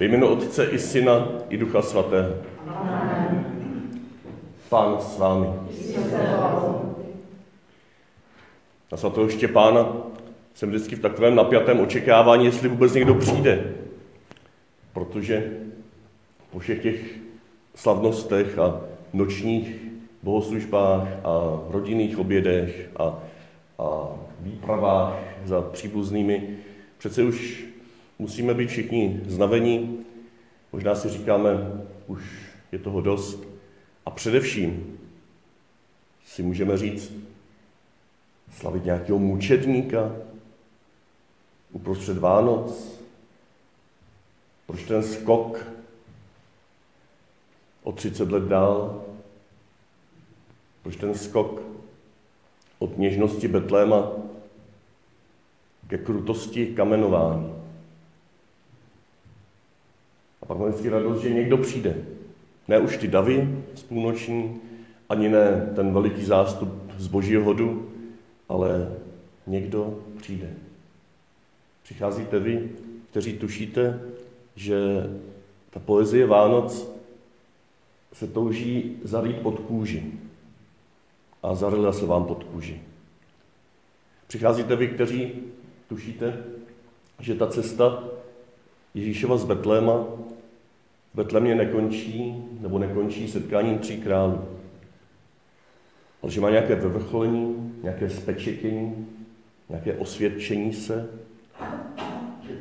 Ve jménu Otce i Syna i Ducha Svatého. Pán s vámi. Na svatého Štěpána jsem vždycky v takovém napjatém očekávání, jestli vůbec někdo přijde. Protože po všech těch slavnostech a nočních bohoslužbách a rodinných obědech a, a výpravách za příbuznými, přece už musíme být všichni znavení. Možná si říkáme, už je toho dost. A především si můžeme říct, slavit nějakého mučedníka uprostřed Vánoc. Proč ten skok o 30 let dál? Proč ten skok od něžnosti Betléma ke krutosti kamenování? Pak mám vždycky radost, že někdo přijde. Ne už ty davy z půlnoční, ani ne ten veliký zástup z božího hodu, ale někdo přijde. Přicházíte vy, kteří tušíte, že ta poezie Vánoc se touží zarýt pod kůži. A zarila se vám pod kůži. Přicházíte vy, kteří tušíte, že ta cesta Ježíšova z Betléma v Betlémě nekončí, nebo nekončí setkáním tří králů. Ale že má nějaké vyvrcholení, nějaké spečetění, nějaké osvědčení se.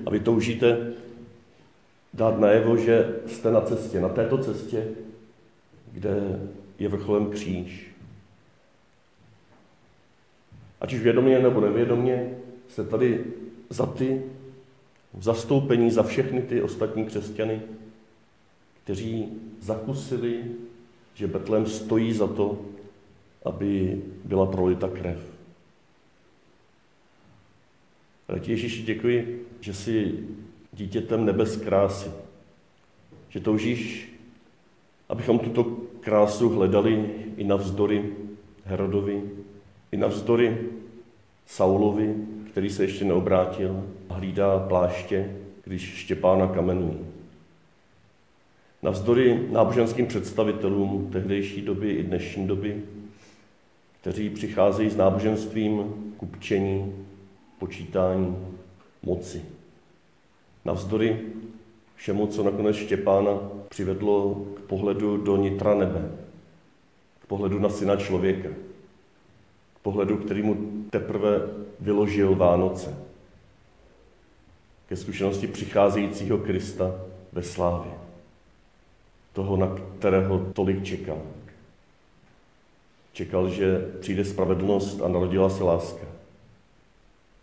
A vy toužíte dát najevo, že jste na cestě, na této cestě, kde je vrcholem kříž. Ať už vědomě nebo nevědomě, jste tady za ty, v zastoupení za všechny ty ostatní křesťany, kteří zakusili, že Betlém stojí za to, aby byla prolita krev. Ti Ježíši děkuji, že jsi dítětem nebes krásy. Že toužíš, abychom tuto krásu hledali i navzdory Herodovi, i navzdory Saulovi, který se ještě neobrátil a hlídá pláště, když Štěpána kamenují. Navzdory náboženským představitelům tehdejší doby i dnešní doby, kteří přicházejí s náboženstvím kupčení, počítání, moci. Navzdory všemu, co nakonec Štěpána přivedlo k pohledu do nitra nebe, k pohledu na syna člověka, k pohledu, který mu teprve vyložil Vánoce, ke zkušenosti přicházejícího Krista ve slávě, toho, na kterého tolik čekal. Čekal, že přijde spravedlnost a narodila se láska.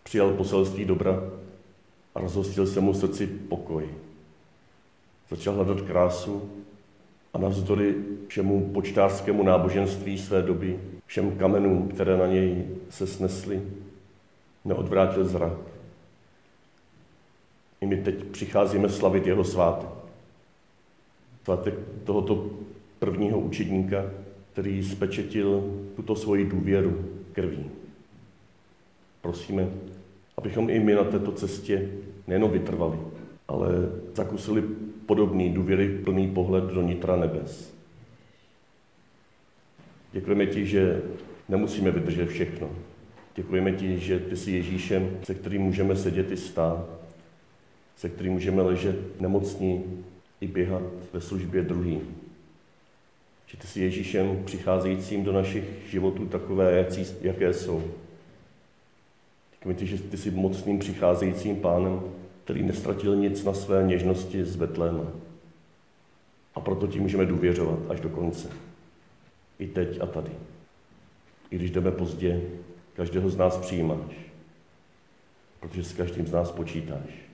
Přijal poselství dobra a rozhostil se mu srdci pokoj. Začal hledat krásu a navzdory všemu počtářskému náboženství své doby, všem kamenům, které na něj se snesly, neodvrátil zrak. I my teď přicházíme slavit jeho svátek. Svátek tohoto prvního učedníka, který spečetil tuto svoji důvěru krví. Prosíme, abychom i my na této cestě nejenom vytrvali, ale zakusili podobný důvěry plný pohled do nitra nebes. Děkujeme ti, že nemusíme vydržet všechno. Děkujeme ti, že ty jsi Ježíšem, se kterým můžeme sedět i stát, se kterým můžeme ležet nemocní i běhat ve službě druhým. Že ty jsi Ježíšem přicházejícím do našich životů takové, jaké jsou. Děkujeme ti, že ty jsi mocným přicházejícím pánem, který nestratil nic na své něžnosti z Betléma. A proto ti můžeme důvěřovat až do konce. I teď a tady. I když jdeme pozdě, každého z nás přijímáš. Protože s každým z nás počítáš.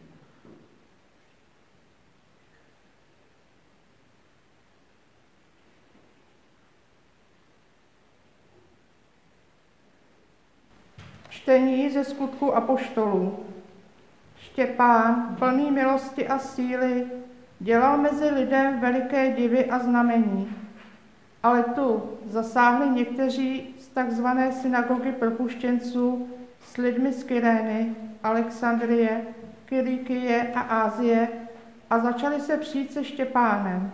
Čtení ze skutku apoštolů. Štěpán, plný milosti a síly, dělal mezi lidem veliké divy a znamení. Ale tu zasáhli někteří z takzvané synagogy propuštěnců s lidmi z Kyrény, Alexandrie, Kyrikie a Ázie a začali se přijít se Štěpánem.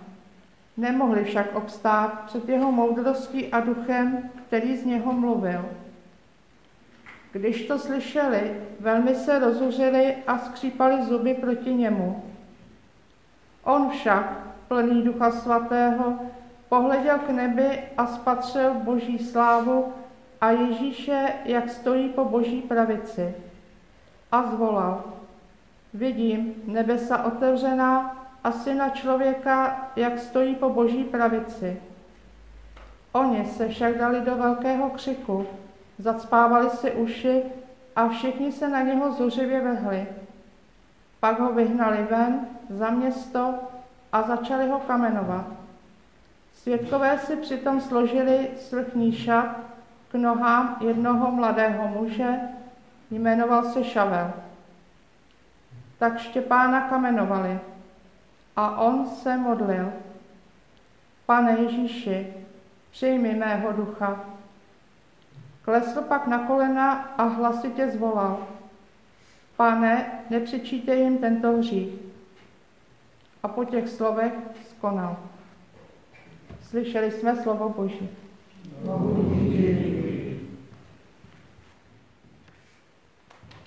Nemohli však obstát před jeho moudrostí a duchem, který z něho mluvil. Když to slyšeli, velmi se rozuřili a skřípali zuby proti němu. On však, plný ducha svatého, pohleděl k nebi a spatřil boží slávu a Ježíše, jak stojí po boží pravici. A zvolal, vidím nebesa otevřená a syna člověka, jak stojí po boží pravici. Oni se však dali do velkého křiku, zacpávali si uši a všichni se na něho zuřivě vehli. Pak ho vyhnali ven za město a začali ho kamenovat. Svědkové si přitom složili svrchní šat k nohám jednoho mladého muže, jmenoval se Šavel. Tak Štěpána kamenovali a on se modlil. Pane Ježíši, přijmi mého ducha. Klesl pak na kolena a hlasitě zvolal. Pane, nepřičíte jim tento hřích. A po těch slovech skonal. Slyšeli jsme slovo Boží.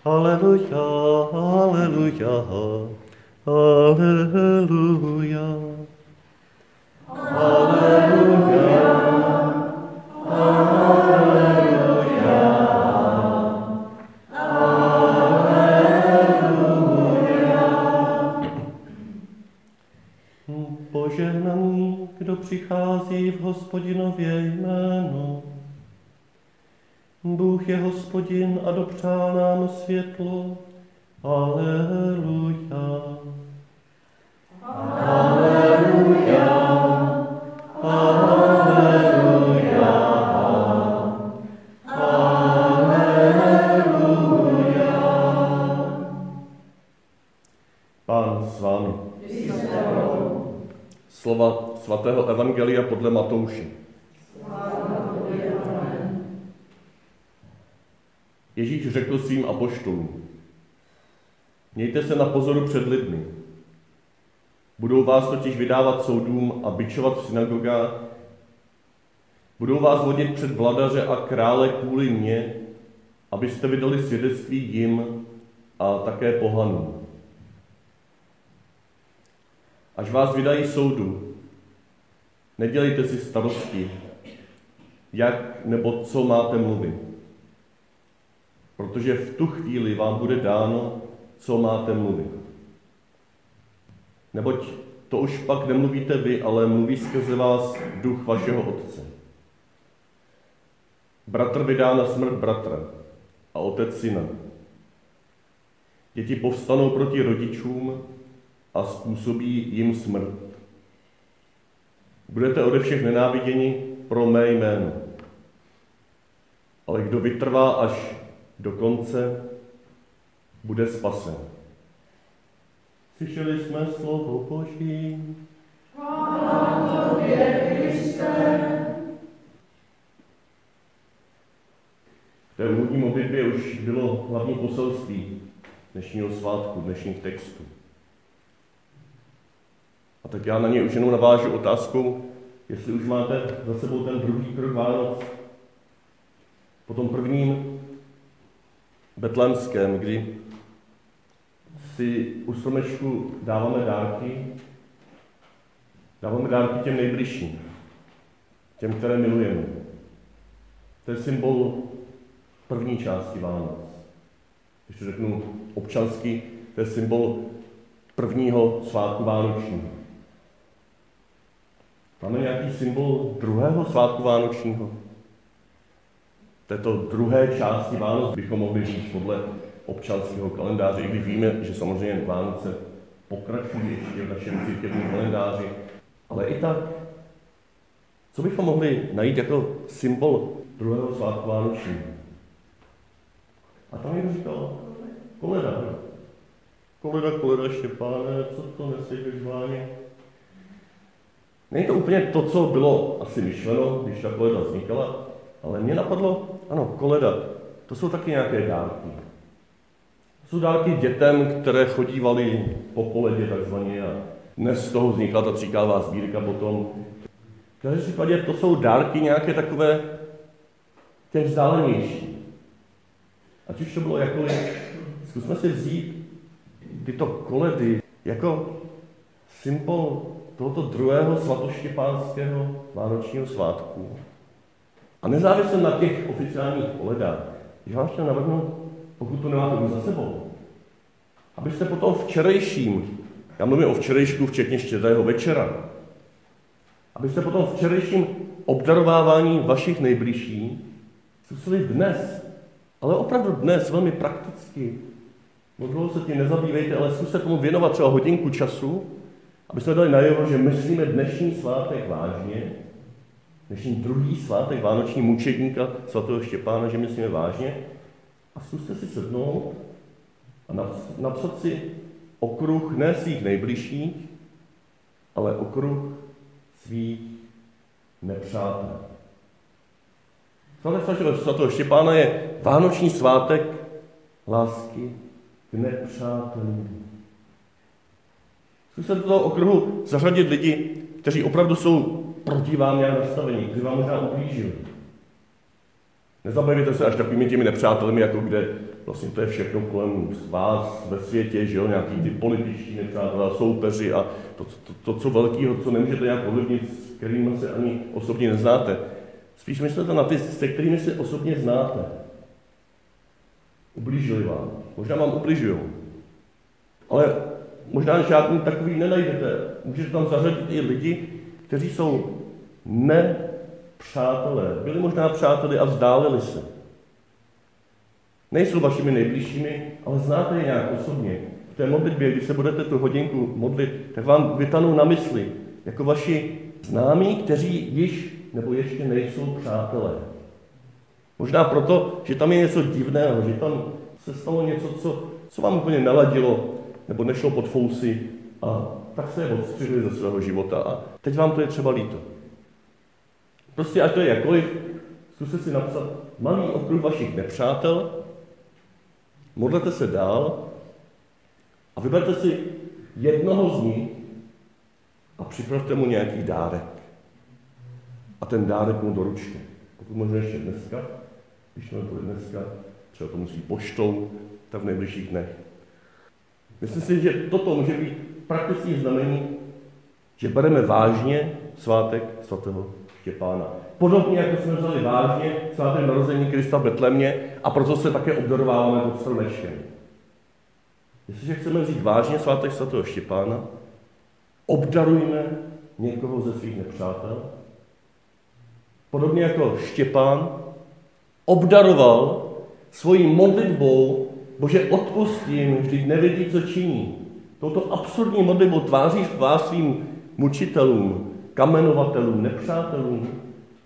Aleluja, aleluja. Aleluja, a dopřál nám světlo. Aleluja. Aleluja. Aleluja. Aleluja. Pán s vámi. Slova svatého Evangelia podle Matouše. Řekl svým apoštolům, mějte se na pozoru před lidmi. Budou vás totiž vydávat soudům a bičovat v synagogách. Budou vás vodit před vladaře a krále kvůli mně, abyste vydali svědectví jim a také pohanům. Až vás vydají soudu, nedělejte si starosti, jak nebo co máte mluvit. Protože v tu chvíli vám bude dáno, co máte mluvit. Neboť to už pak nemluvíte vy, ale mluví skrze vás duch vašeho Otce. Bratr vydá na smrt bratra a otec syna. Děti povstanou proti rodičům a způsobí jim smrt. Budete ode všech nenáviděni pro mé jméno. Ale kdo vytrvá až do konce, bude spasen. Slyšeli jsme slovo Boží. Chvála tobě, Kriste. V té úvodní modlitbě už bylo hlavní poselství dnešního svátku, dnešních textů. A tak já na ně už jenom navážu otázkou, jestli už máte za sebou ten druhý krok Vánoc. Po tom prvním betlemském, kdy si u slnečku dáváme dárky, dáváme dárky těm nejbližším, těm, které milujeme. To je symbol první části Vánoc. Když to řeknu občansky, to je symbol prvního svátku Vánočního. Máme nějaký symbol druhého svátku Vánočního? Této druhé části Vánoc bychom mohli říct podle občanského kalendáře, i když víme, že samozřejmě Vánoce pokračují ještě v našem církevním kalendáři, ale i tak, co bychom mohli najít jako symbol druhého svátku Vánočního? A tam jim říkal, koleda, koleda, koleda Štěpáne, co to neseješ váně? Není to úplně to, co bylo asi myšleno, když ta koleda vznikala, ale mě napadlo, ano, koleda, to jsou taky nějaké dárky. Jsou dárky dětem, které chodívaly po koledě takzvaně a dnes z toho vznikla ta tříkává sbírka potom. V každém případě to jsou dárky nějaké takové těch vzdálenější. Ať už to bylo jakkoliv, zkusme si vzít tyto koledy jako symbol tohoto druhého svatoštěpánského vánočního svátku. A nezávisle na těch oficiálních koledách, že vám chtěl navrhnout, pokud to nemáte za sebou, abyste po tom včerejším, já mluvím o včerejšku, včetně štědrého večera, abyste po tom včerejším obdarovávání vašich nejbližších zkusili dnes, ale opravdu dnes, velmi prakticky, Možná se tím nezabývejte, ale zkuste tomu věnovat třeba hodinku času, aby jsme dali najevo, že myslíme dnešní svátek vážně, dnešní druhý svátek Vánoční mučedníka svatého Štěpána, že myslíme vážně. A zkuste si sednout a napsat si okruh ne svých nejbližších, ale okruh svých nepřátel. Svátek svatého Štěpána je Vánoční svátek lásky k nepřátelům. Zkuste do toho okruhu zařadit lidi, kteří opravdu jsou proti vám nějak nastavení, kteří vám možná ublížili. Nezabavujte se až takovými těmi nepřátelmi, jako kde vlastně to je všechno kolem vás ve světě, že jo, nějaký ty političtí nepřátelé, soupeři a to, to, to, co velkého, co nemůžete nějak ovlivnit, s kterými se ani osobně neznáte. Spíš myslete na ty, se kterými se osobně znáte. Ublížili vám. Možná vám ubližují. Ale možná žádný takový nenajdete. Můžete tam zařadit i lidi, kteří jsou nepřátelé. Byli možná přáteli a vzdálili se. Nejsou vašimi nejbližšími, ale znáte je nějak osobně. V té modlitbě, když se budete tu hodinku modlit, tak vám vytanou na mysli, jako vaši známí, kteří již nebo ještě nejsou přátelé. Možná proto, že tam je něco divného, že tam se stalo něco, co, co vám úplně naladilo, nebo nešlo pod fousy a tak se je odstřihli ze svého života a teď vám to je třeba líto. Prostě ať to je jakkoliv, zkuste si napsat malý okruh vašich nepřátel, modlete se dál a vyberte si jednoho z nich a připravte mu nějaký dárek. A ten dárek mu doručte. Pokud možná ještě dneska, když to bude dneska, třeba to musí poštou, tak v nejbližších dnech. Myslím si, že toto může být praktické znamení, že bereme vážně svátek svatého Štěpána. Podobně jako jsme vzali vážně svátek narození Krista v Betlemě a proto se také obdorováváme pod stromečkem. Jestliže chceme vzít vážně svátek svatého Štěpána, obdarujme někoho ze svých nepřátel. Podobně jako Štěpán obdaroval svojí modlitbou Bože, odpustím, vždyť nevědí, co činí. Touto absurdní modlitbou tváříš vás svým mučitelům, kamenovatelům, nepřátelům.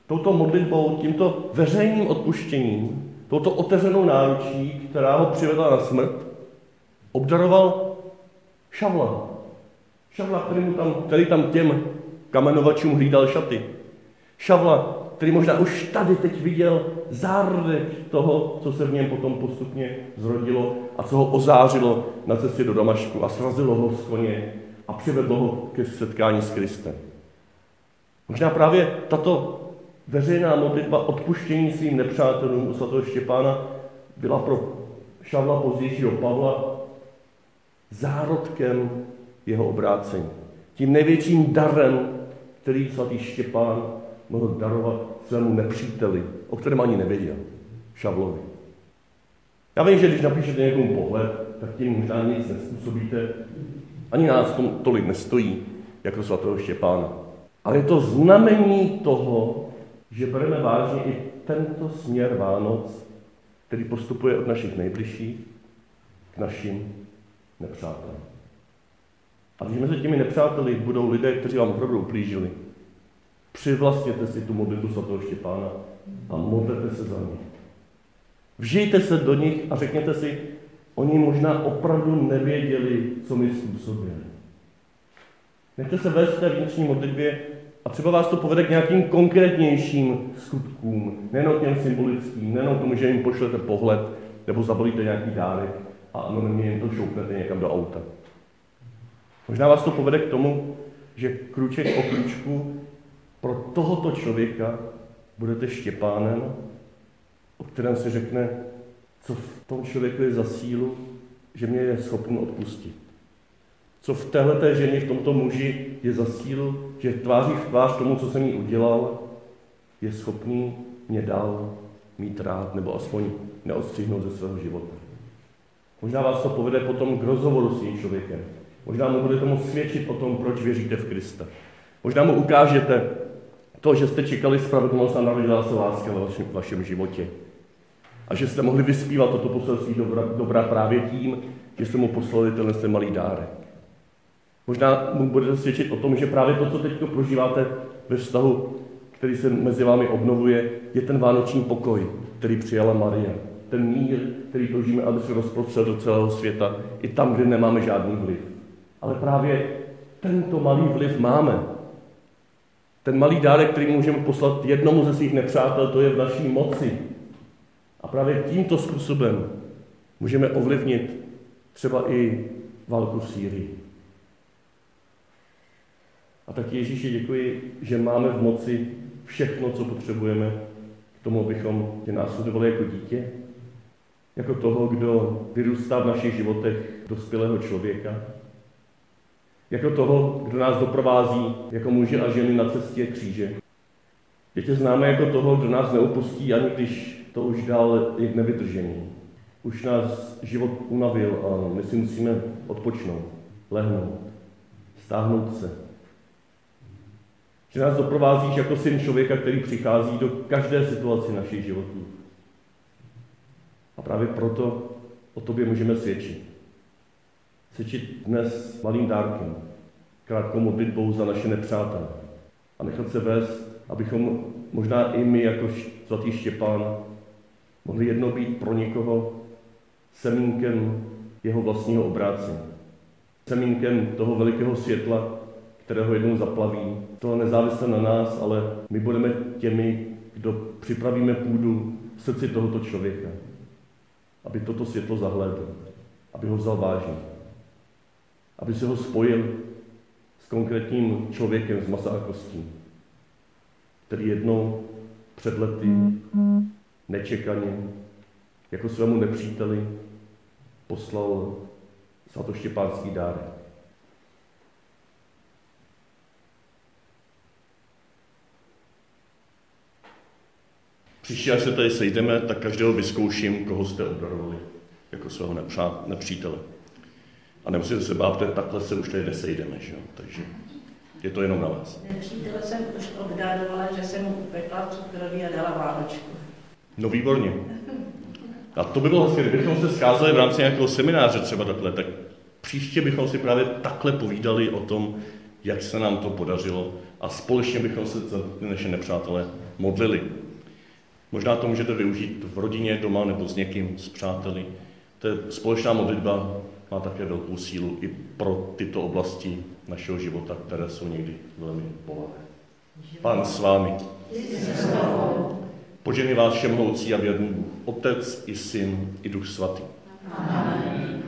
Touto modlitbou, tímto veřejným odpuštěním, touto otevřenou náručí, která ho přivedla na smrt, obdaroval Šavla. Šavla, který, mu tam, který tam těm kamenovačům hlídal šaty. Šavla, který možná už tady teď viděl zárodek toho, co se v něm potom postupně zrodilo a co ho ozářilo na cestě do Damašku a srazilo ho z koně a přivedlo ho ke setkání s Kristem. Možná právě tato veřejná modlitba odpuštění svým nepřátelům u svatého Štěpána byla pro Šavla pozdějšího Pavla zárodkem jeho obrácení. Tím největším darem, který svatý Štěpán mohl darovat svému nepříteli, o kterém ani nevěděl, Šavlovi. Já vím, že když napíšete někomu pohled, tak tím možná nic nespůsobíte. Ani nás to tolik nestojí, jako svatého Štěpána. Ale je to znamení toho, že bereme vážně i tento směr Vánoc, který postupuje od našich nejbližších k našim nepřátelům. A když mezi těmi nepřáteli budou lidé, kteří vám opravdu uplížili, Přivlastněte si tu modlitbu svatého Štěpána a modlete se za ně. Vžijte se do nich a řekněte si, oni možná opravdu nevěděli, co mi způsobili. Nechte se vést té vnitřní modlitbě a třeba vás to povede k nějakým konkrétnějším skutkům, nejenom těm symbolickým, nejenom tomu, že jim pošlete pohled nebo zabalíte nějaký dárek, a anonymně jen to šoupnete někam do auta. Možná vás to povede k tomu, že kruček po kručku pro tohoto člověka budete štěpánem, o kterém se řekne, co v tom člověku je za sílu, že mě je schopen odpustit. Co v téhleté ženě, v tomto muži je za sílu, že tváří v tvář tomu, co jsem jí udělal, je schopný mě dál mít rád, nebo aspoň neodstřihnout ze svého života. Možná vás to povede potom k rozhovoru s tím člověkem. Možná mu budete moct svědčit o tom, proč věříte v Krista. Možná mu ukážete to, že jste čekali spravedlnost a narodila se láska ve vašem, vašem životě. A že jste mohli vyspívat toto poselství dobra, dobra právě tím, že jste mu poslali tenhle malý dárek. Možná mu budete svědčit o tom, že právě to, co teď prožíváte ve vztahu, který se mezi vámi obnovuje, je ten vánoční pokoj, který přijala Marie. Ten mír, který toužíme, aby se rozprostřel do celého světa, i tam, kde nemáme žádný vliv. Ale právě tento malý vliv máme. Ten malý dárek, který můžeme poslat jednomu ze svých nepřátel, to je v naší moci. A právě tímto způsobem můžeme ovlivnit třeba i válku v Sýrii. A tak Ježíši děkuji, že máme v moci všechno, co potřebujeme k tomu, abychom tě následovali jako dítě, jako toho, kdo vyrůstá v našich životech dospělého člověka, jako toho, kdo nás doprovází jako muže a ženy na cestě kříže. Je tě známe jako toho, kdo nás neopustí, ani když to už dál je nevydržení. Už nás život unavil a my si musíme odpočnout, lehnout, stáhnout se. Že nás doprovázíš jako syn člověka, který přichází do každé situace našich životů. A právě proto o tobě můžeme svědčit. Svědčit dnes malým dárkem, krátkou modlitbou za naše nepřátelé. A nechat se vést, abychom možná i my, jako svatý Štěpán, mohli jednou být pro někoho semínkem jeho vlastního obrácení. Semínkem toho velikého světla, kterého jednou zaplaví. To nezávisle na nás, ale my budeme těmi, kdo připravíme půdu v srdci tohoto člověka, aby toto světlo zahlédl, aby ho vzal vážně, aby se ho spojil s konkrétním člověkem z masa a kostí, který jednou před lety nečekaně jako svému nepříteli poslal svatoštěpánský dárek. Příště, až se tady sejdeme, tak každého vyzkouším, koho jste obdarovali jako svého nepřítele. A nemusíte se bát, že takhle se už tady nesejdeme, že jo? takže je to jenom na vás. Nepřítele jsem už obdarovala, že jsem mu upekla cukroví a dala vánočku. No výborně. A to by bylo hezké, kdybychom se scházeli v rámci nějakého semináře třeba takhle, tak příště bychom si právě takhle povídali o tom, jak se nám to podařilo a společně bychom se za ty naše nepřátelé modlili. Možná to můžete využít v rodině, doma nebo s někým, s přáteli. To je společná modlitba má také velkou sílu i pro tyto oblasti našeho života, které jsou někdy velmi bolavé. Pán s vámi. Požehnej vás všemohoucí a věrný Bůh, Otec i Syn i Duch Svatý. Amen.